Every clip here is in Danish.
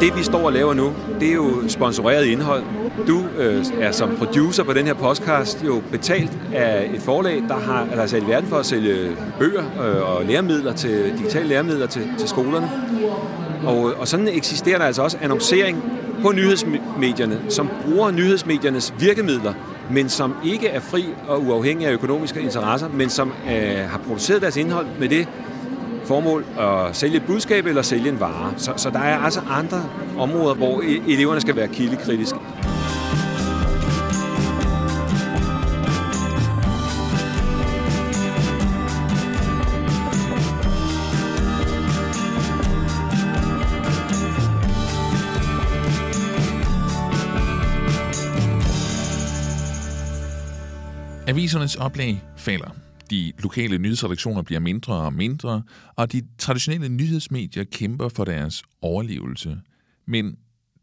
det vi står og laver nu, det er jo sponsoreret indhold. Du øh, er som producer på den her podcast jo betalt af et forlag, der har der er sat i verden for at sælge bøger øh, og læremidler til, digitale læremidler til, til skolerne. Og, og sådan eksisterer der altså også annoncering på nyhedsmedierne, som bruger nyhedsmediernes virkemidler, men som ikke er fri og uafhængig af økonomiske interesser, men som øh, har produceret deres indhold med det formål at sælge et budskab eller sælge en vare. Så, så der er altså andre områder, hvor e- eleverne skal være kildekritiske. Avisernes oplag falder. De lokale nyhedsredaktioner bliver mindre og mindre, og de traditionelle nyhedsmedier kæmper for deres overlevelse. Men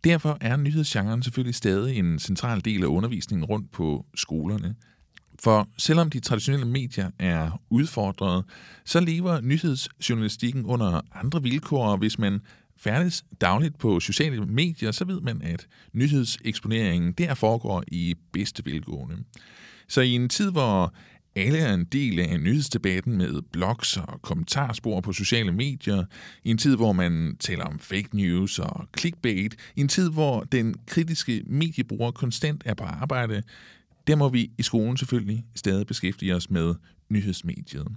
derfor er nyhedsgenren selvfølgelig stadig en central del af undervisningen rundt på skolerne. For selvom de traditionelle medier er udfordret, så lever nyhedsjournalistikken under andre vilkår, hvis man færdes dagligt på sociale medier, så ved man, at nyhedseksponeringen der foregår i bedste velgående. Så i en tid, hvor alle er en del af nyhedsdebatten med blogs og kommentarspor på sociale medier, i en tid, hvor man taler om fake news og clickbait, i en tid, hvor den kritiske mediebruger konstant er på arbejde, der må vi i skolen selvfølgelig stadig beskæftige os med nyhedsmediet.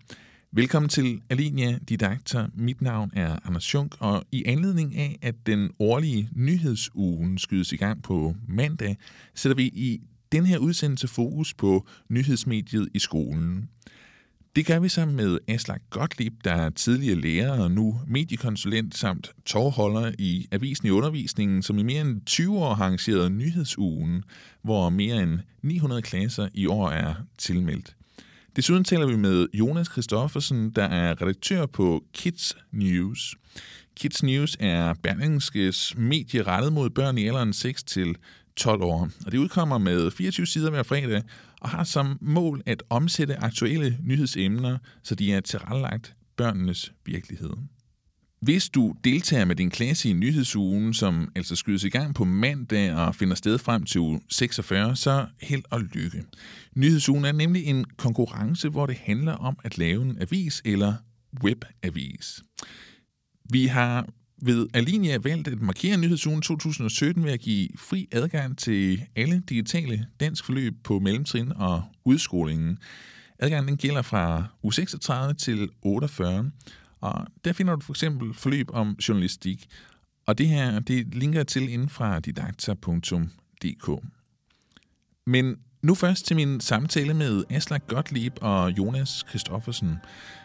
Velkommen til Alinea Didakter. Mit navn er Anders Schunk, og i anledning af, at den årlige nyhedsugen skydes i gang på mandag, sætter vi i den her udsendelse fokus på nyhedsmediet i skolen. Det gør vi sammen med Aslak Gottlieb, der er tidligere lærer og nu mediekonsulent samt tovholder i Avisen i Undervisningen, som i mere end 20 år har arrangeret nyhedsugen, hvor mere end 900 klasser i år er tilmeldt. Desuden taler vi med Jonas Christoffersen, der er redaktør på Kids News. Kids News er Berlingskes medie rettet mod børn i alderen 6 til 12 år. Og det udkommer med 24 sider hver fredag og har som mål at omsætte aktuelle nyhedsemner, så de er tilrettelagt børnenes virkelighed. Hvis du deltager med din klasse i nyhedsugen, som altså skydes i gang på mandag og finder sted frem til uge 46, så held og lykke. Nyhedsugen er nemlig en konkurrence, hvor det handler om at lave en avis eller webavis. Vi har ved Alinea valgt at markere nyhedsugen 2017 ved at give fri adgang til alle digitale dansk forløb på mellemtrin og udskolingen. Adgangen den gælder fra u 36 til 48, og der finder du for eksempel forløb om journalistik. Og det her, det linker til inden fra didakta.dk. Men nu først til min samtale med Aslak Gottlieb og Jonas Christoffersen.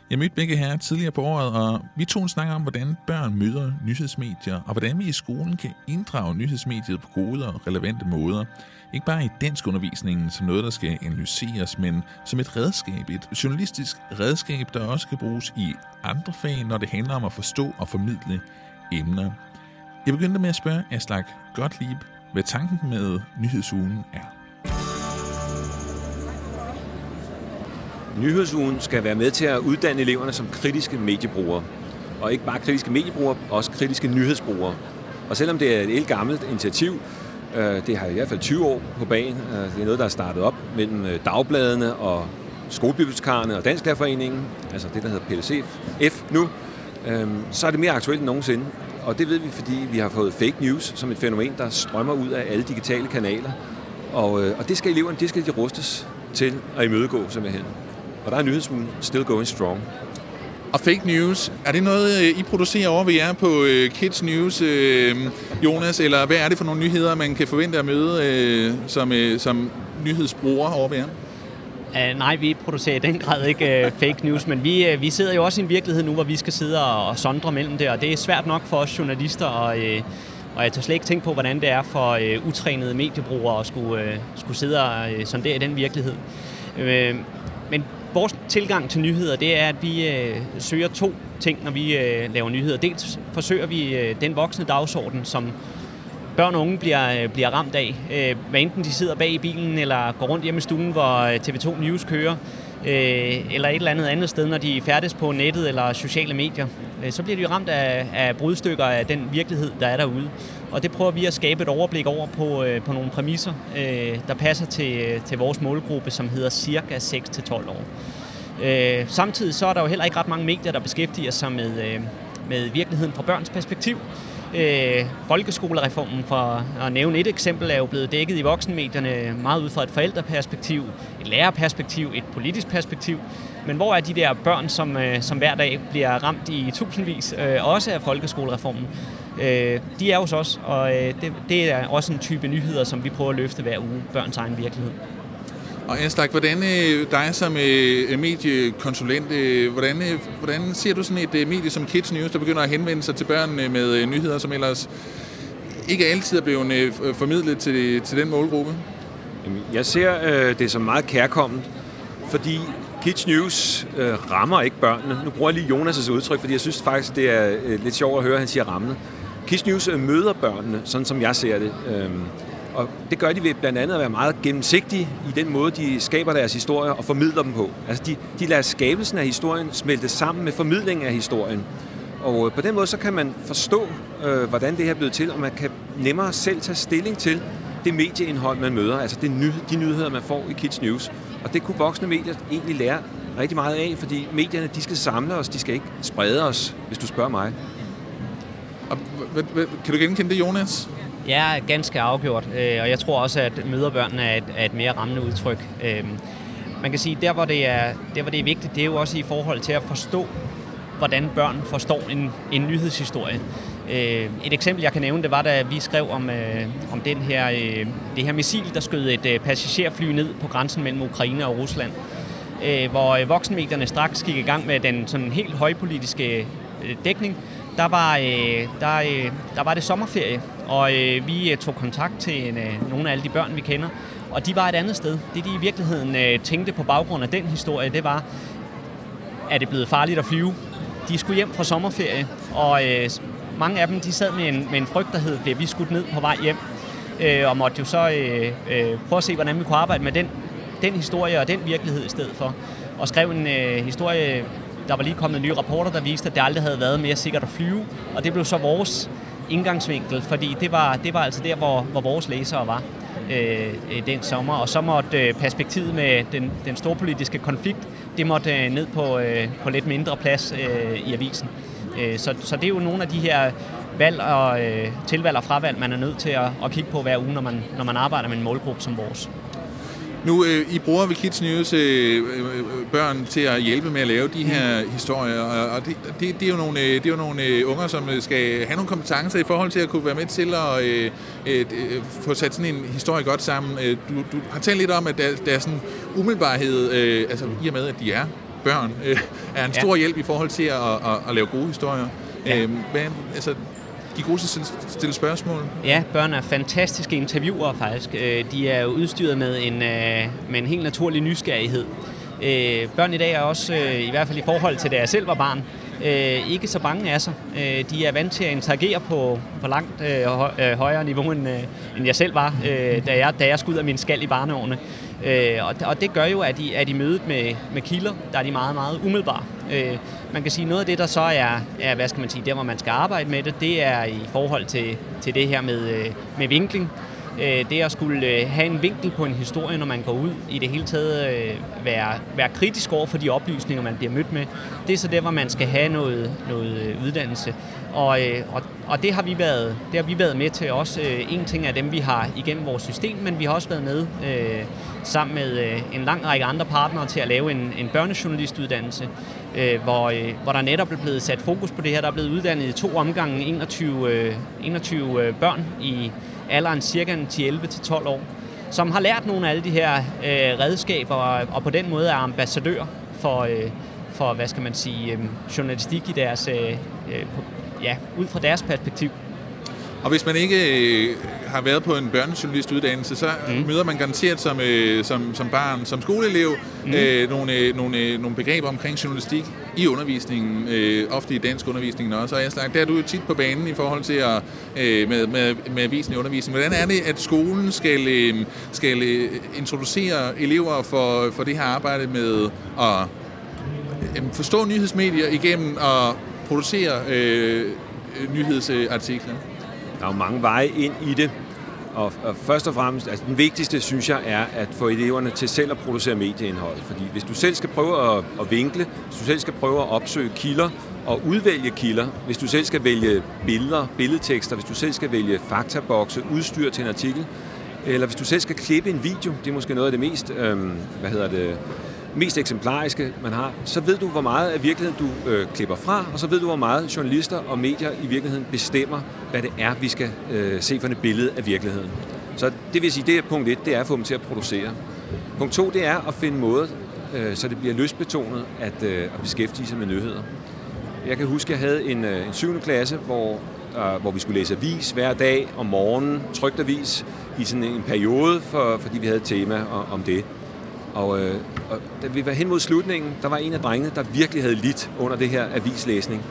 Jeg mødte begge her tidligere på året, og vi tog en snak om, hvordan børn møder nyhedsmedier, og hvordan vi i skolen kan inddrage nyhedsmediet på gode og relevante måder. Ikke bare i dansk undervisningen som noget, der skal analyseres, men som et redskab, et journalistisk redskab, der også kan bruges i andre fag, når det handler om at forstå og formidle emner. Jeg begyndte med at spørge Aslak Gottlieb, hvad tanken med nyhedsugen er. Nyhedsugen skal være med til at uddanne eleverne som kritiske mediebrugere. Og ikke bare kritiske mediebrugere, også kritiske nyhedsbrugere. Og selvom det er et helt gammelt initiativ, øh, det har i hvert fald 20 år på banen, øh, det er noget, der er startet op mellem øh, dagbladene og skolebibliotekarerne og Dansklærerforeningen, altså det, der hedder PLCF nu, øhm, så er det mere aktuelt end nogensinde. Og det ved vi, fordi vi har fået fake news som et fænomen, der strømmer ud af alle digitale kanaler. Og, og det skal eleverne, det skal de rustes til at imødegå simpelthen. Og der er nyhedsmuen still going strong. Og fake news, er det noget, øh, I producerer over ved jer på øh, Kids News, øh, Jonas? Eller hvad er det for nogle nyheder, man kan forvente at møde som, som nyhedsbruger over ved jer? Uh, nej, vi producerer i den grad ikke uh, fake news, men vi, uh, vi sidder jo også i en virkelighed nu, hvor vi skal sidde og, og sondre mellem det, og det er svært nok for os journalister, og, uh, og jeg tager slet ikke tænke på, hvordan det er for uh, utrænede mediebrugere at skulle, uh, skulle sidde og uh, sondere i den virkelighed. Uh, vores tilgang til nyheder, det er, at vi øh, søger to ting, når vi øh, laver nyheder. Dels forsøger vi øh, den voksne dagsorden, som børn og unge bliver, øh, bliver ramt af. Øh, hvad enten de sidder bag i bilen, eller går rundt hjemme i stuen, hvor øh, TV2 News kører, øh, eller et eller andet andet sted, når de færdes på nettet eller sociale medier. øh, så bliver de ramt af, af brudstykker af den virkelighed, der er derude. Og det prøver vi at skabe et overblik over på, øh, på nogle præmisser, øh, der passer til, øh, til vores målgruppe, som hedder cirka 6-12 år. Øh, samtidig så er der jo heller ikke ret mange medier, der beskæftiger sig med, øh, med virkeligheden fra børns perspektiv. Øh, folkeskolereformen, for at nævne et eksempel, er jo blevet dækket i voksenmedierne meget ud fra et forældreperspektiv, et lærerperspektiv, et politisk perspektiv. Men hvor er de der børn, som, øh, som hver dag bliver ramt i tusindvis, øh, også af folkeskolereformen? Øh, de er hos os, og øh, det, det er også en type nyheder, som vi prøver at løfte hver uge, børns egen virkelighed. Og Aslak, hvordan øh, dig som øh, mediekonsulent, øh, hvordan, hvordan ser du sådan et medie som Kids News, der begynder at henvende sig til børn med nyheder, som ellers ikke altid er blevet formidlet til, til den målgruppe? Jeg ser det som meget kærkommet, fordi Kids News øh, rammer ikke børnene. Nu bruger jeg lige Jonas' udtryk, fordi jeg synes faktisk, det er øh, lidt sjovt at høre, at han siger rammende. Kids News øh, møder børnene, sådan som jeg ser det. Øh, og det gør de ved blandt andet at være meget gennemsigtige i den måde, de skaber deres historier og formidler dem på. Altså de, de lader skabelsen af historien smelte sammen med formidlingen af historien. Og øh, på den måde så kan man forstå, øh, hvordan det her er blevet til, og man kan nemmere selv tage stilling til det medieindhold, man møder, altså det ny, de nyheder, man får i Kids News. Og det kunne voksne medier egentlig lære rigtig meget af, fordi medierne de skal samle os, de skal ikke sprede os, hvis du spørger mig. Og, kan du genkende det, Jonas? Ja, ganske afgjort. Øh, og jeg tror også, at møderbørnene er et, er et mere rammende udtryk. Øhm, man kan sige, der hvor, det er, der hvor det er vigtigt, det er jo også i forhold til at forstå, hvordan børn forstår en, en nyhedshistorie. Øh, et eksempel, jeg kan nævne, det var, da vi skrev om, øh, om den her, øh, det her missil, der skød et øh, passagerfly ned på grænsen mellem Ukraine og Rusland. hvor voksenmedierne straks gik i gang med den sådan helt højpolitiske dækning, der var, der, der var det sommerferie, og øh, vi øh, tog kontakt til en, øh, nogle af alle de børn, vi kender, og de var et andet sted. Det de i virkeligheden øh, tænkte på baggrund af den historie, det var, er det blevet farligt at flyve? De skulle hjem fra sommerferie, og øh, mange af dem de sad med en, med en frygt, der hed, bliver vi skudt ned på vej hjem? Øh, og måtte jo så øh, øh, prøve at se, hvordan vi kunne arbejde med den, den historie og den virkelighed i stedet for. Og skrev en øh, historie, der var lige kommet nye rapporter, der viste, at det aldrig havde været mere sikkert at flyve. Og det blev så vores indgangsvinkel, fordi det var, det var altså der, hvor, hvor vores læsere var øh, den sommer. Og så måtte øh, perspektivet med den, den storpolitiske konflikt, det måtte øh, ned på, øh, på lidt mindre plads øh, i avisen. Øh, så, så det er jo nogle af de her valg og øh, tilvalg og fravalg, man er nødt til at, at kigge på hver uge, når man, når man arbejder med en målgruppe som vores. Nu, øh, I bruger ved Kids News øh, øh, børn til at hjælpe med at lave de her mm. historier, og, og det, det, det, er jo nogle, øh, det er jo nogle øh, unger, som skal have nogle kompetencer i forhold til at kunne være med til at øh, øh, få sat sådan en historie godt sammen. Du, du har talt lidt om, at der, der er sådan umiddelbarhed, øh, altså i og med, at de er børn, øh, er en stor ja. hjælp i forhold til at, at, at lave gode historier. Ja. Øh, men, altså, de er gode til at stille spørgsmål. Ja, børn er fantastiske interviewer faktisk. Øh, de er udstyret med en, øh, med en helt naturlig nysgerrighed. Øh, børn i dag er også, i hvert fald i forhold til da jeg selv var barn, ikke så bange af sig. De er vant til at interagere på, på langt højere niveau, end, end jeg selv var, da jeg, da jeg skulle ud af min skal i barneårene. Øh, og, og det gør jo, at I, at I mødet med, med kilder, der er de meget, meget umiddelbare. Øh, man kan sige, noget af det, der så er, er, hvad skal man sige, der hvor man skal arbejde med det, det er i forhold til, til det her med, øh, med vinkling. Øh, det at skulle øh, have en vinkel på en historie, når man går ud, i det hele taget øh, være, være kritisk over for de oplysninger, man bliver mødt med, det er så der, hvor man skal have noget, noget øh, uddannelse. Og, øh, og, og det, har vi været, det har vi været med til også. Øh, en ting af dem, vi har igennem vores system, men vi har også været med øh, sammen med øh, en lang række andre partnere til at lave en, en børnejournalistuddannelse, øh, hvor, øh, hvor der netop er blevet sat fokus på det her. Der er blevet uddannet i to omgange 21, øh, 21 øh, børn i alderen cirka 11-12 år, som har lært nogle af alle de her øh, redskaber og, og på den måde er ambassadør for, øh, for hvad skal man sige, øh, journalistik i deres, øh, øh, ja, ud fra deres perspektiv. Og hvis man ikke øh, har været på en børnejournalistuddannelse, så mm. møder man garanteret som, øh, som, som barn, som skoleelev, mm. øh, nogle, øh, nogle, øh, nogle begreber omkring journalistik i undervisningen, øh, ofte i dansk undervisning også. Og jeg slags, der er du jo tit på banen i forhold til at, øh, med, med, med avisen i undervisning. Hvordan er det, at skolen skal, øh, skal øh, introducere elever for, for det her arbejde med at øh, forstå nyhedsmedier igennem og producere øh, øh nyhedsartiklen? Der er jo mange veje ind i det. Og, og først og fremmest, altså den vigtigste, synes jeg, er at få eleverne til selv at producere medieindhold. Fordi hvis du selv skal prøve at, at vinkle, hvis du selv skal prøve at opsøge kilder og udvælge kilder, hvis du selv skal vælge billeder, billedtekster, hvis du selv skal vælge faktabokse, udstyr til en artikel, eller hvis du selv skal klippe en video, det er måske noget af det mest, øh, hvad hedder det, mest eksemplariske, man har, så ved du, hvor meget af virkeligheden du øh, klipper fra, og så ved du, hvor meget journalister og medier i virkeligheden bestemmer, hvad det er, vi skal øh, se for et billede af virkeligheden. Så det vil sige, det er punkt et, det er at få dem til at producere. Punkt to, det er at finde måde, øh, så det bliver lystbetonet at, øh, at beskæftige sig med nyheder. Jeg kan huske, jeg havde en, øh, en 7. klasse, hvor, øh, hvor vi skulle læse avis hver dag om morgenen, trygt avis, i sådan en periode, for, fordi vi havde et tema om det. Og, øh, og da vi var hen mod slutningen, der var en af drengene, der virkelig havde lidt under det her avislæsning.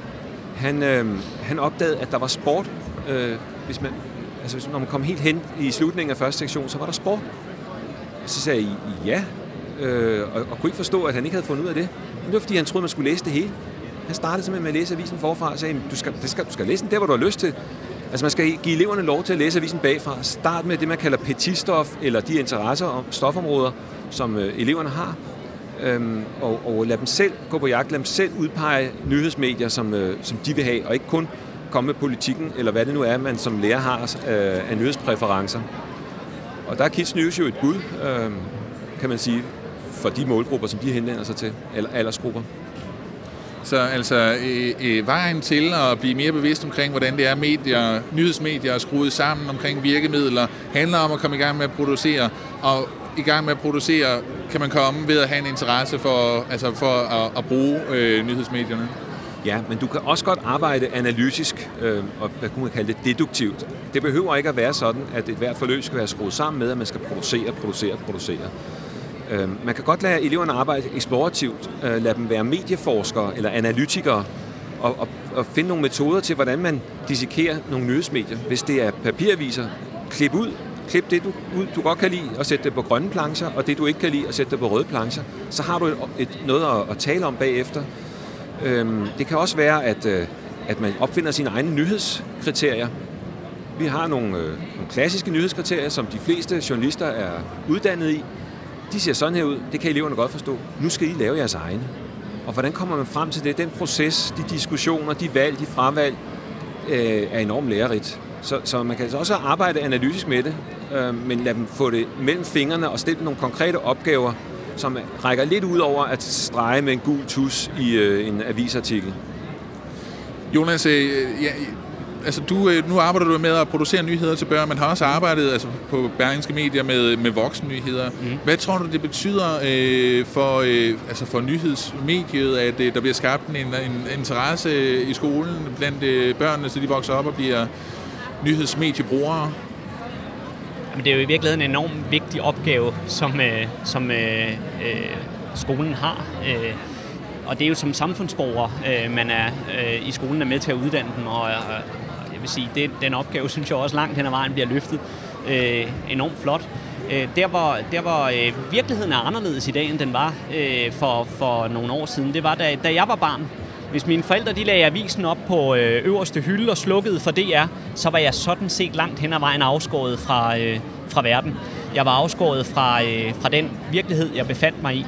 Han, øh, han opdagede, at der var sport. Øh, hvis man, altså, hvis, når man kom helt hen i slutningen af første sektion, så var der sport. Så sagde jeg ja, øh, og, og kunne ikke forstå, at han ikke havde fundet ud af det. Men det var, fordi han troede, man skulle læse det hele. Han startede simpelthen med at læse avisen forfra og sagde, du skal, det skal, du skal læse den der, hvor du har lyst til. Altså man skal give eleverne lov til at læse avisen bagfra. Start med det, man kalder petitstof, eller de interesser og stofområder, som øh, eleverne har. Øhm, og, og lad dem selv gå på jagt, lad dem selv udpege nyhedsmedier, som, øh, som de vil have, og ikke kun komme med politikken, eller hvad det nu er, man som lærer har øh, af nyhedspræferencer. Og der er Kids News jo et bud, øh, kan man sige, for de målgrupper, som de henvender sig til, eller aldersgrupper. Så altså øh, øh, vejen til at blive mere bevidst omkring, hvordan det er, medier, nyhedsmedier er skruet sammen omkring virkemidler, handler om at komme i gang med at producere, og i gang med at producere kan man komme ved at have en interesse for, altså for at, at bruge øh, nyhedsmedierne. Ja, men du kan også godt arbejde analytisk, øh, og hvad kunne man kalde det, deduktivt. Det behøver ikke at være sådan, at et hvert forløb skal være skruet sammen med, at man skal producere, producere, producere. Øhm, man kan godt lade eleverne arbejde eksplorativt, øh, lade dem være medieforskere eller analytikere, og, og, og finde nogle metoder til, hvordan man dissekerer nogle nyhedsmedier. Hvis det er papiraviser, klip ud, klip det, du, ud, du godt kan lide, og sætte det på grønne plancher, og det, du ikke kan lide, og sætte det på røde plancher. Så har du et, et, noget at, at tale om bagefter. Øhm, det kan også være, at, øh, at man opfinder sine egne nyhedskriterier. Vi har nogle, øh, nogle klassiske nyhedskriterier, som de fleste journalister er uddannet i, de ser sådan her ud, det kan eleverne godt forstå. Nu skal I lave jeres egne. Og hvordan kommer man frem til det? Den proces, de diskussioner, de valg, de fravalg, øh, er enormt lærerigt. Så, så man kan altså også arbejde analytisk med det, øh, men lad dem få det mellem fingrene og stille nogle konkrete opgaver, som rækker lidt ud over at strege med en gul tus i øh, en avisartikel. Jonas, øh, ja, altså du, øh, nu arbejder du med at producere nyheder til børn, men har også arbejdet altså, på Berlingske Medier med, med voksennyheder. Mm. Hvad tror du, det betyder øh, for, øh, altså for nyhedsmediet, at øh, der bliver skabt en, en interesse i skolen blandt øh, børnene, så de vokser op og bliver nyhedsmediebrugere? Jamen, det er jo i virkeligheden en enormt vigtig opgave, som, øh, som øh, øh, skolen har. Øh, og det er jo som samfundsborger, øh, man er øh, i skolen er med til at uddanne dem, og, vil sige, det, den opgave synes jeg også langt hen ad vejen bliver løftet øh, enormt flot. Øh, der hvor, der hvor øh, virkeligheden er anderledes i dag, end den var øh, for, for nogle år siden, det var da, da jeg var barn. Hvis mine forældre de lagde avisen op på øh, øverste hylde og slukkede for DR, så var jeg sådan set langt hen ad vejen afskåret fra, øh, fra verden. Jeg var afskåret fra, øh, fra den virkelighed, jeg befandt mig i.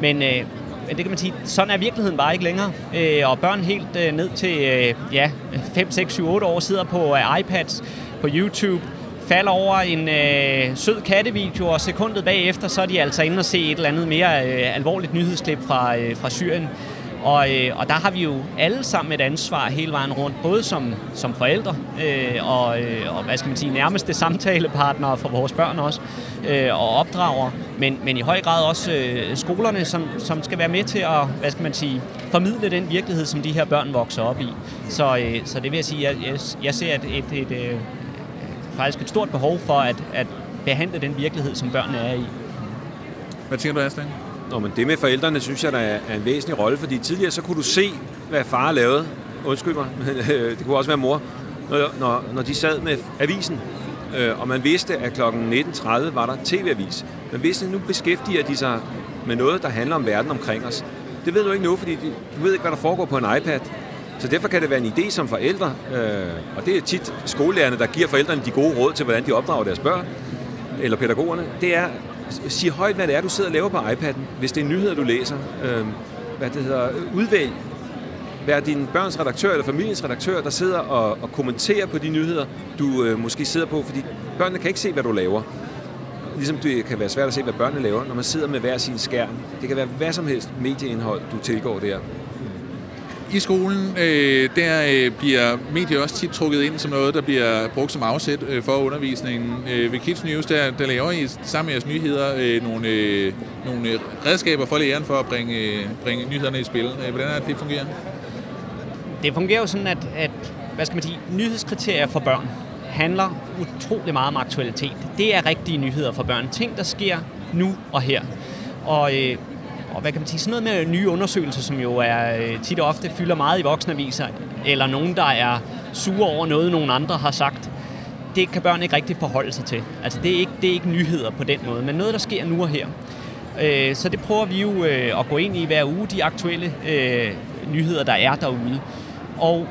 Men øh, det kan man sige, sådan er virkeligheden bare ikke længere. Øh, og børn helt øh, ned til øh, ja, 5, 6, 7, 8 år sidder på øh, iPads, på YouTube, falder over en øh, sød kattevideo, og sekundet bagefter, så er de altså inde og se et eller andet mere øh, alvorligt nyhedsklip fra, øh, fra Syrien. Og, øh, og der har vi jo alle sammen et ansvar hele vejen rundt, både som, som forældre øh, og, øh, og hvad skal man sige, nærmeste samtalepartnere for vores børn også, øh, og opdrager, men, men i høj grad også øh, skolerne, som, som skal være med til at, hvad skal man sige, formidle den virkelighed, som de her børn vokser op i. Så, øh, så det vil jeg sige, jeg, jeg, jeg ser et, et, et, et, øh, faktisk et stort behov for at, at behandle den virkelighed, som børnene er i. Hvad tænker du, Aslan? Nå, men det med forældrene, synes jeg, der er en væsentlig rolle, fordi tidligere så kunne du se, hvad far lavede. Undskyld mig, men øh, det kunne også være mor. Når, når, når de sad med avisen, øh, og man vidste, at kl. 19.30 var der tv-avis. Man vidste, at nu beskæftiger de sig med noget, der handler om verden omkring os. Det ved du ikke nu, fordi du ved ikke, hvad der foregår på en iPad. Så derfor kan det være en idé som forældre, øh, og det er tit skolelærerne, der giver forældrene de gode råd til, hvordan de opdrager deres børn, eller pædagogerne, det er, sig højt, hvad det er, du sidder og laver på iPad'en, hvis det er nyheder, du læser. Øh, hvad det hedder, udvælg, vær din børns redaktør eller familiens redaktør, der sidder og, og kommenterer på de nyheder, du øh, måske sidder på, fordi børnene kan ikke se, hvad du laver. Ligesom det kan være svært at se, hvad børnene laver, når man sidder med hver sin skærm. Det kan være hvad som helst medieindhold, du tilgår der. I skolen, øh, der øh, bliver medier også tit trukket ind som noget, der bliver brugt som afsæt øh, for undervisningen. Øh, ved Kids News, der, der laver I sammen med jeres nyheder øh, nogle, øh, nogle øh, redskaber for læreren for at bringe, øh, bringe nyhederne i spil. Øh, hvordan er det, det fungerer? Det fungerer jo sådan, at, at hvad skal man sige, nyhedskriterier for børn handler utrolig meget om aktualitet. Det er rigtige nyheder for børn. Ting, der sker nu og her. Og, øh, og hvad kan man sige, sådan noget med nye undersøgelser, som jo er øh, tit og ofte fylder meget i voksenaviser, eller nogen, der er sure over noget, nogen andre har sagt, det kan børn ikke rigtig forholde sig til. Altså det er ikke, det er ikke nyheder på den måde, men noget, der sker nu og her. Øh, så det prøver vi jo øh, at gå ind i hver uge, de aktuelle nyheder, der er derude. Og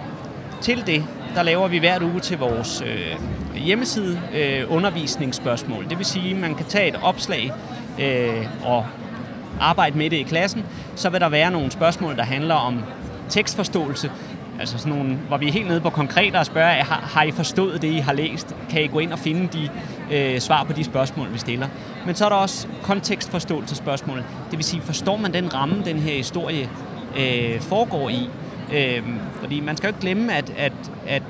til det, der laver vi hvert uge til vores hjemmeside undervisningsspørgsmål. Det vil sige, at man kan tage et opslag og arbejde med det i klassen. Så vil der være nogle spørgsmål, der handler om tekstforståelse, Altså sådan nogle, hvor vi er helt nede på konkret og spørger, har, har I forstået det, I har læst? Kan I gå ind og finde de øh, svar på de spørgsmål, vi stiller? Men så er der også kontekstforståelsespørgsmål. Det vil sige, forstår man den ramme, den her historie øh, foregår i? Øh, fordi man skal jo ikke glemme, at, at, at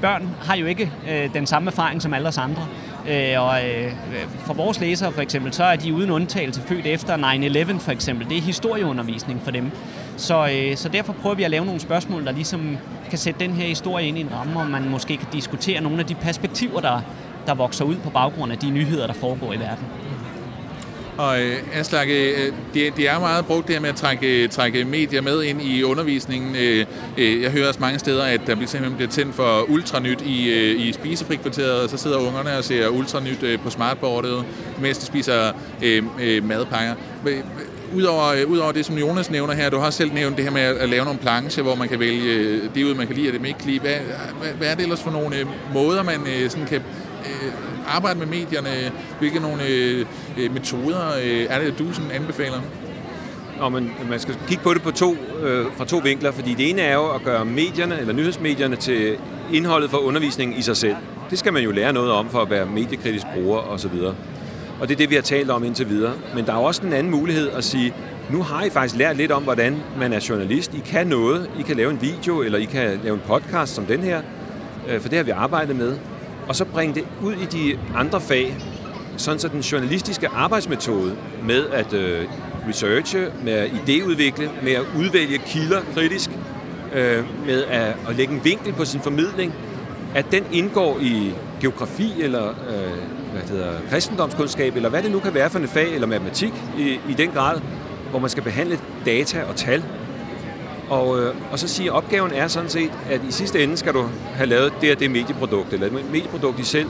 børn har jo ikke øh, den samme erfaring som alle os andre. Øh, og øh, for vores læsere for eksempel, så er de uden undtagelse født efter 9-11 for eksempel. Det er historieundervisning for dem. Så, øh, så derfor prøver vi at lave nogle spørgsmål, der ligesom kan sætte den her historie ind i en ramme, og man måske kan diskutere nogle af de perspektiver, der, der vokser ud på baggrund af de nyheder, der foregår i verden. Og øh, Aslak, øh, det, det er meget brugt det her med at trække, trække medier med ind i undervisningen. Øh, øh, jeg hører også mange steder, at der simpelthen bliver tændt for ultranyt i, øh, i spisefrikvarteret, og så sidder ungerne og ser ultranyt øh, på smartboardet, mens de spiser øh, øh, madpakker. Udover, øh, udover det, som Jonas nævner her, du har selv nævnt det her med at, at lave nogle plancher, hvor man kan vælge øh, det ud, man kan lide, og det man ikke kan lide. Hvad, hvad, hvad er det ellers for nogle øh, måder, man øh, sådan kan øh, arbejde med medierne? Hvilke nogle øh, øh, metoder øh, er det, du sådan anbefaler? Nå, men man skal kigge på det på to, øh, fra to vinkler, fordi det ene er jo at gøre medierne, eller nyhedsmedierne, til indholdet for undervisningen i sig selv. Det skal man jo lære noget om for at være mediekritisk bruger osv. Og det er det, vi har talt om indtil videre. Men der er også en anden mulighed at sige, nu har I faktisk lært lidt om, hvordan man er journalist. I kan noget. I kan lave en video, eller I kan lave en podcast som den her. Øh, for det har vi arbejdet med og så bringe det ud i de andre fag, sådan så den journalistiske arbejdsmetode med at øh, researche, med at idéudvikle, med at udvælge kilder kritisk, øh, med at, at lægge en vinkel på sin formidling, at den indgår i geografi eller øh, hvad hedder, kristendomskundskab, eller hvad det nu kan være for en fag, eller matematik i, i den grad, hvor man skal behandle data og tal og, øh, og så siger opgaven er sådan set, at i sidste ende skal du have lavet det her det medieprodukt, eller et medieprodukt, I selv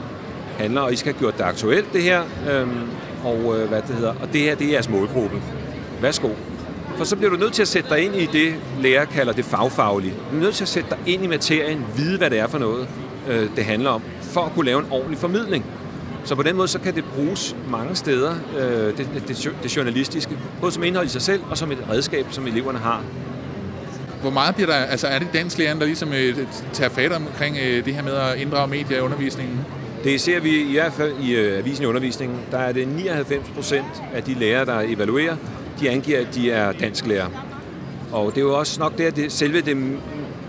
handler, og I skal have gjort det aktuelt, det her, øh, og øh, hvad det hedder, og det her, det er jeres målgruppe. Værsgo. For så bliver du nødt til at sætte dig ind i det, lærer kalder det fagfaglige. Du er nødt til at sætte dig ind i materien, vide, hvad det er for noget, øh, det handler om, for at kunne lave en ordentlig formidling. Så på den måde, så kan det bruges mange steder, øh, det, det, det journalistiske, både som indhold i sig selv, og som et redskab, som eleverne har hvor meget bliver der, altså er det danslæreren, der ligesom øh, tager fat omkring øh, det her med at inddrage medier i undervisningen? Det ser vi i hvert fald i øh, avisen i undervisningen. Der er det 99 procent af de lærere, der evaluerer, de angiver, at de er dansklærer. Og det er jo også nok der, det, selve det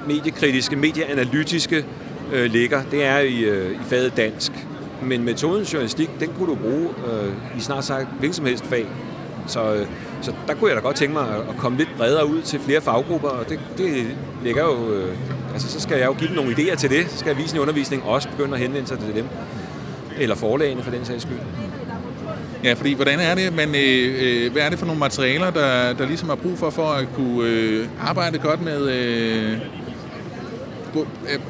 mediekritiske, medieanalytiske øh, ligger. Det er i, øh, i faget dansk. Men metoden journalistik, den kunne du bruge øh, i snart sagt hvilken som helst fag. Så, øh, så der kunne jeg da godt tænke mig at komme lidt bredere ud til flere faggrupper, og det, det ligger jo... Øh, altså, så skal jeg jo give dem nogle idéer til det. Så skal avisen i undervisning også begynde at henvende sig til dem. Eller forlagene for den sags skyld. Ja, fordi hvordan er det, men øh, øh, hvad er det for nogle materialer, der, der ligesom er brug for, for at kunne øh, arbejde godt med øh,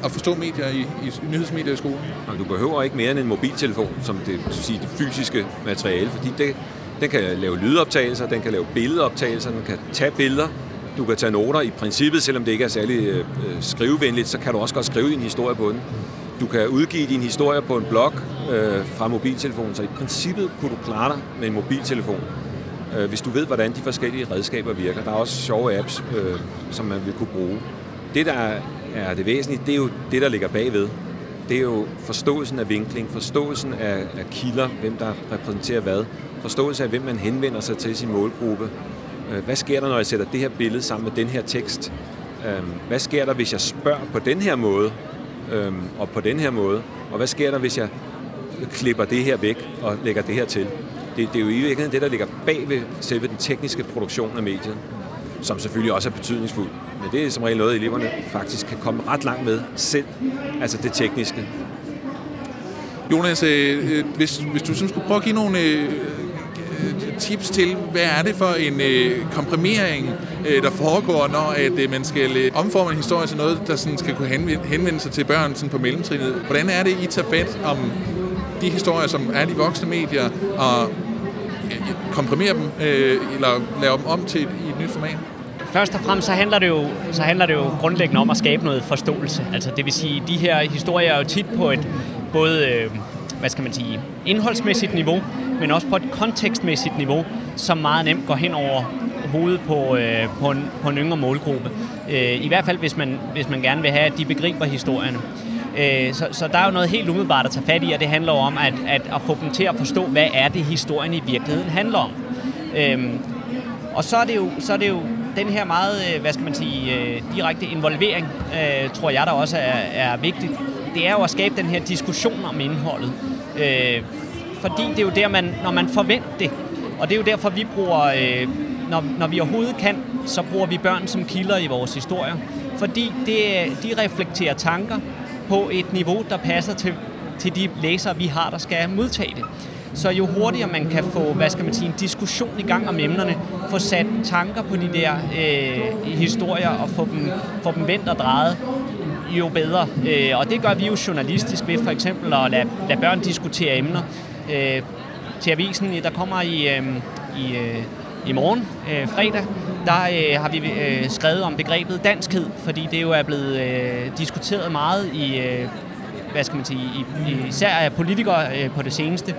at forstå medier i, i nyhedsmedier i skolen? Du behøver ikke mere end en mobiltelefon, som det, sige, det fysiske materiale, fordi det, den kan lave lydoptagelser, den kan lave billedoptagelser, den kan tage billeder. Du kan tage noter i princippet, selvom det ikke er særlig øh, øh, skrivevenligt, så kan du også godt skrive din historie på den. Du kan udgive din historie på en blog øh, fra mobiltelefonen, så i princippet kunne du klare dig med en mobiltelefon, øh, hvis du ved, hvordan de forskellige redskaber virker. Der er også sjove apps, øh, som man vil kunne bruge. Det, der er det væsentlige, det er jo det, der ligger bagved. Det er jo forståelsen af vinkling, forståelsen af, af kilder, hvem der repræsenterer hvad, forståelse af, hvem man henvender sig til sin målgruppe. Øh, hvad sker der, når jeg sætter det her billede sammen med den her tekst? Øh, hvad sker der, hvis jeg spørger på den her måde, øh, og på den her måde? Og hvad sker der, hvis jeg klipper det her væk og lægger det her til? Det, det er jo i virkeligheden det, der ligger bag ved selve den tekniske produktion af mediet, som selvfølgelig også er betydningsfuld. Men det er som regel noget, eleverne faktisk kan komme ret langt med selv, altså det tekniske. Jonas, øh, hvis, hvis du sådan skulle prøve at give nogle øh, Øh, tips til, hvad er det for en øh, komprimering, øh, der foregår, når at, øh, man skal øh, omforme en historie til noget, der sådan skal kunne henvende, henvende sig til børn sådan på mellemtrinnet. Hvordan er det, I tager fat om de historier, som er de voksne medier, og øh, komprimerer dem, øh, eller laver dem om til et, i et nyt format? Først og fremmest så handler, det jo, så handler det jo grundlæggende om at skabe noget forståelse. Altså det vil sige, de her historier er jo tit på et både, øh, hvad skal man sige, indholdsmæssigt niveau, men også på et kontekstmæssigt niveau, som meget nemt går hen over hovedet på, øh, på, en, på en yngre målgruppe. Øh, I hvert fald, hvis man, hvis man gerne vil have, at de begriber historierne. Øh, så, så der er jo noget helt umiddelbart at tage fat i, og det handler om at, at, at få dem til at forstå, hvad er det, historien i virkeligheden handler om. Øh, og så er det jo, så er det jo den her meget, øh, hvad skal man sige, øh, direkte involvering, øh, tror jeg der også er, er vigtigt. Det er jo at skabe den her diskussion om indholdet. Øh, fordi det er jo der, man, når man forventer det, og det er jo derfor, vi bruger, øh, når, når vi overhovedet kan, så bruger vi børn som kilder i vores historier. Fordi det, de reflekterer tanker på et niveau, der passer til, til de læsere, vi har, der skal modtage det. Så jo hurtigere man kan få, hvad skal man sige, en diskussion i gang om emnerne, få sat tanker på de der øh, historier og få dem, få dem vendt og drejet, jo bedre. Øh, og det gør vi jo journalistisk ved for eksempel at lade, lade børn diskutere emner. Øh, til avisen, øh, der kommer i, øh, i, øh, i morgen, øh, fredag, der øh, har vi øh, skrevet om begrebet danskhed, fordi det jo er blevet øh, diskuteret meget i, øh, hvad skal man sige, i, især af politikere øh, på det seneste,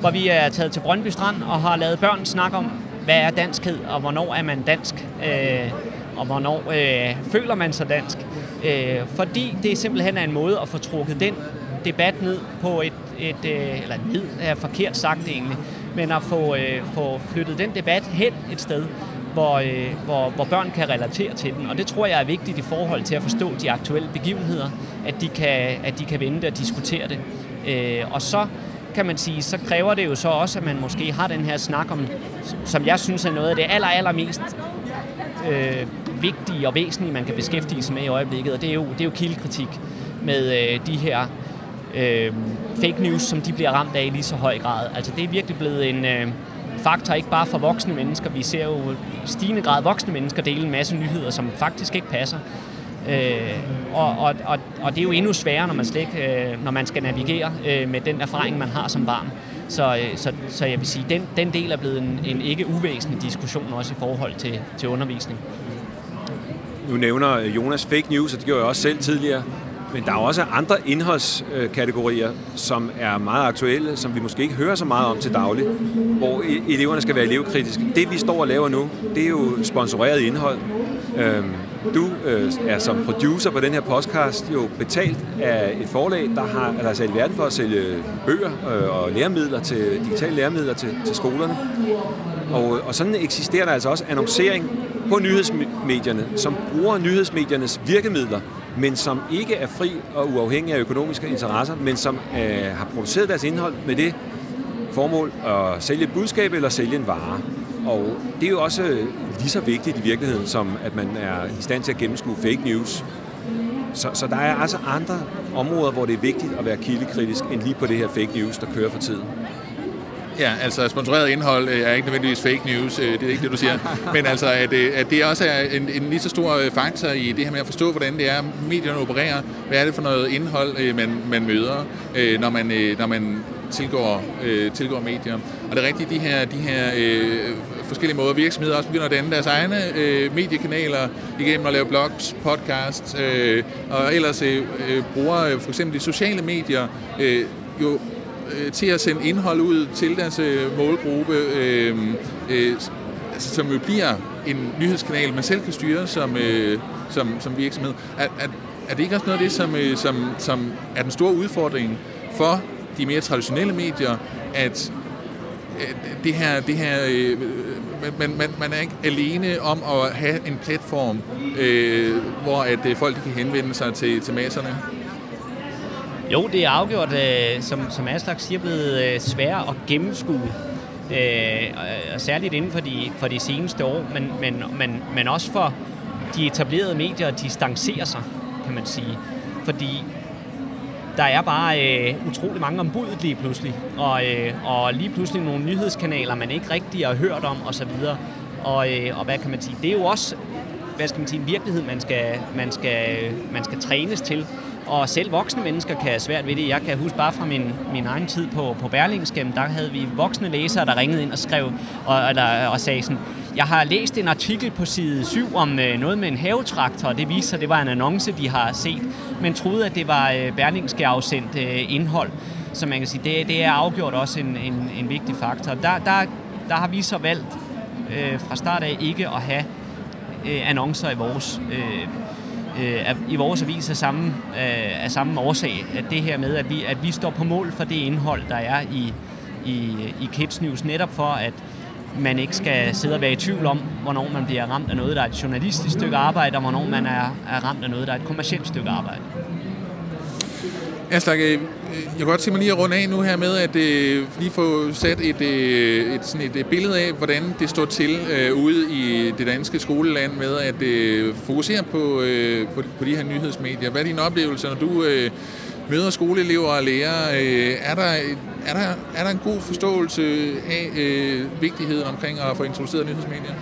hvor vi er taget til Brøndby Strand og har lavet børn snakke om, hvad er danskhed, og hvornår er man dansk, øh, og hvornår øh, føler man sig dansk. Øh, fordi det simpelthen er en måde at få trukket den debat ned på et, et øh, eller ned er forkert sagt egentlig, men at få, øh, få flyttet den debat hen et sted, hvor, øh, hvor, hvor børn kan relatere til den. Og det tror jeg er vigtigt i forhold til at forstå de aktuelle begivenheder, at de kan, at de kan vente og diskutere det. Øh, og så kan man sige, så kræver det jo så også, at man måske har den her snak om, som jeg synes er noget af det aller, allermest øh, vigtige og væsentlige, man kan beskæftige sig med i øjeblikket, og det er jo, det er jo kildekritik med øh, de her øh, fake news, som de bliver ramt af i lige så høj grad. Altså det er virkelig blevet en øh, faktor, ikke bare for voksne mennesker. Vi ser jo i stigende grad voksne mennesker dele en masse nyheder, som faktisk ikke passer. Øh, og, og, og, og det er jo endnu sværere, når man, slet ikke, øh, når man skal navigere øh, med den erfaring, man har som barn. Så, øh, så, så jeg vil sige, den, den del er blevet en, en ikke uvæsentlig diskussion også i forhold til, til undervisning. Nu nævner Jonas fake news, og det gjorde jeg også selv tidligere. Men der er også andre indholdskategorier, som er meget aktuelle, som vi måske ikke hører så meget om til daglig, hvor e-, eleverne skal være elevkritiske. Det vi står og laver nu, det er jo sponsoreret indhold. Øhm, du øh, er som producer på den her podcast jo betalt af et forlag, der har der er sat i verden for at sælge bøger øh, og læremidler til, digitale læremidler til, til skolerne. Og, og sådan eksisterer der altså også annoncering på nyhedsmedierne, som bruger nyhedsmediernes virkemidler, men som ikke er fri og uafhængig af økonomiske interesser, men som øh, har produceret deres indhold med det formål at sælge et budskab eller sælge en vare. Og det er jo også øh, lige så vigtigt i virkeligheden, som at man er i stand til at gennemskue fake news. Så, så der er altså andre områder, hvor det er vigtigt at være kildekritisk, end lige på det her fake news, der kører for tiden. Ja, altså sponsoreret indhold øh, er ikke nødvendigvis fake news, øh, det er ikke det, du siger. Men altså, at, øh, at det også er en, en lige så stor faktor i det her med at forstå, hvordan det er, medierne opererer. Hvad er det for noget indhold, man, man møder, når man, når man tilgår, tilgår medier. Og det er rigtigt, de her, de her forskellige måder. Virksomheder også begynder at danne deres egne øh, mediekanaler igennem at lave blogs, podcasts, øh, og ellers øh, bruger for eksempel de sociale medier øh, jo øh, til at sende indhold ud til deres øh, målgruppe, øh, øh, altså, som jo bliver en nyhedskanal, man selv kan styre som, øh, som, som virksomhed. Er, er, er det ikke også noget af det, som, øh, som, som er den store udfordring for de mere traditionelle medier, at det her, det her øh, man, man, man er ikke alene om at have en platform, øh, hvor at øh, folk kan henvende sig til, til masserne? Jo, det er afgjort, øh, som, som Aslak siger, blevet øh, svært at gennemskue. Øh, og særligt inden for de, for de seneste år, men, men, men, men også for de etablerede medier at distancere sig, kan man sige. Fordi der er bare øh, utrolig mange ombudet lige pludselig, og, øh, og lige pludselig nogle nyhedskanaler, man ikke rigtig har hørt om osv. Og, øh, og hvad kan man sige, det er jo også hvad skal man sige, en virkelighed, man skal, man skal, man skal trænes til. Og selv voksne mennesker kan have svært ved det. Jeg kan huske bare fra min, min egen tid på, på Berlingskæm, der havde vi voksne læsere, der ringede ind og skrev og, eller, og sagde sådan, jeg har læst en artikel på side 7 om øh, noget med en havetraktor, og det viser sig, at det var en annonce, de har set, men troede, at det var øh, Berlingske afsendt øh, indhold. Så man kan sige, det, det er afgjort også en, en, en vigtig faktor. Der, der, der har vi så valgt øh, fra start af ikke at have øh, annoncer i vores øh, øh, i vores avis af samme, øh, af samme årsag. At det her med, at vi, at vi står på mål for det indhold, der er i, i, i Kids News, netop for at man ikke skal sidde og være i tvivl om, hvornår man bliver ramt af noget, der er et journalistisk stykke arbejde, og hvornår man er, er ramt af noget, der er et kommersielt stykke arbejde. Aslak, øh, øh, jeg kan godt tænke mig lige at runde af nu her med, at øh, lige få sat et, øh, et, sådan et øh, billede af, hvordan det står til øh, ude i det danske skoleland med at øh, fokusere på, øh, på, på de her nyhedsmedier. Hvad er dine oplevelser, når du øh, møder skoleelever og lærere? Øh, er, der, er, der, er der en god forståelse af øh, vigtigheden omkring at få introduceret nyhedsmedier?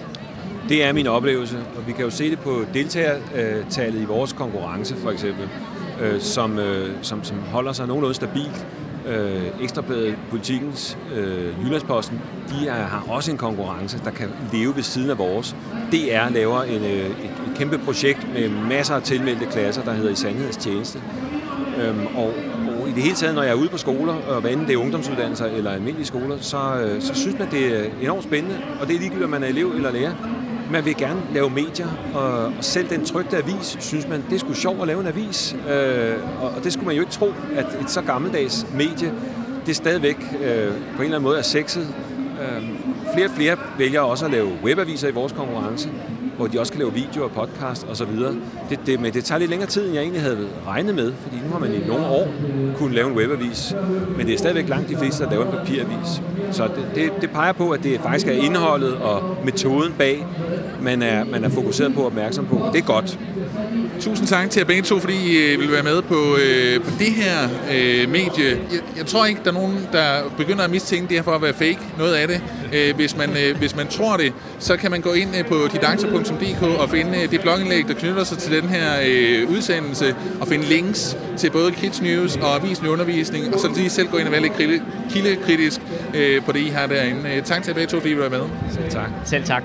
Det er min oplevelse, og vi kan jo se det på deltagertallet i vores konkurrence for eksempel øh, som, øh, som, som holder sig nogenlunde stabilt. Øh, Ekstrabladet, Politikens, øh, Jyllandsposten, de er, har også en konkurrence, der kan leve ved siden af vores. DR laver en, øh, et, et kæmpe projekt med masser af tilmeldte klasser, der hedder I Sandheds Tjeneste. Øhm, og, og i det hele taget, når jeg er ude på skoler, og hvad enten det er ungdomsuddannelser eller almindelige skoler, så, øh, så synes man, det er enormt spændende. Og det er ligegyldigt, om man er elev eller lærer man vil gerne lave medier, og, og selv den trygte avis, synes man, det skulle sjovt at lave en avis. Øh, og, og det skulle man jo ikke tro, at et så gammeldags medie, det stadigvæk øh, på en eller anden måde er sexet. Øh, flere og flere vælger også at lave webaviser i vores konkurrence, hvor de også kan lave video og podcast osv. Det, det, men det tager lidt længere tid, end jeg egentlig havde regnet med, fordi nu har man i nogle år kunne lave en webavis, men det er stadigvæk langt de fleste, der laver en papiravis. Så det, det, det peger på, at det faktisk er indholdet og metoden bag, man er, man er fokuseret på og opmærksom på. Det er godt. Tusind tak til jer begge to, fordi I øh, vil være med på, øh, på det her øh, medie. Jeg, jeg tror ikke, der er nogen, der begynder at mistænke det her for at være fake, noget af det. Øh, hvis, man, øh, hvis man tror det, så kan man gå ind øh, på didakter.dk og finde øh, det blogindlæg, der knytter sig til den her øh, udsendelse, og finde links til både Kids News og Avisen Undervisning, og så lige selv gå ind og være lidt kildekritisk øh, på det, I har derinde. Tak til jer begge to, fordi I var med. Selv tak. Selv tak.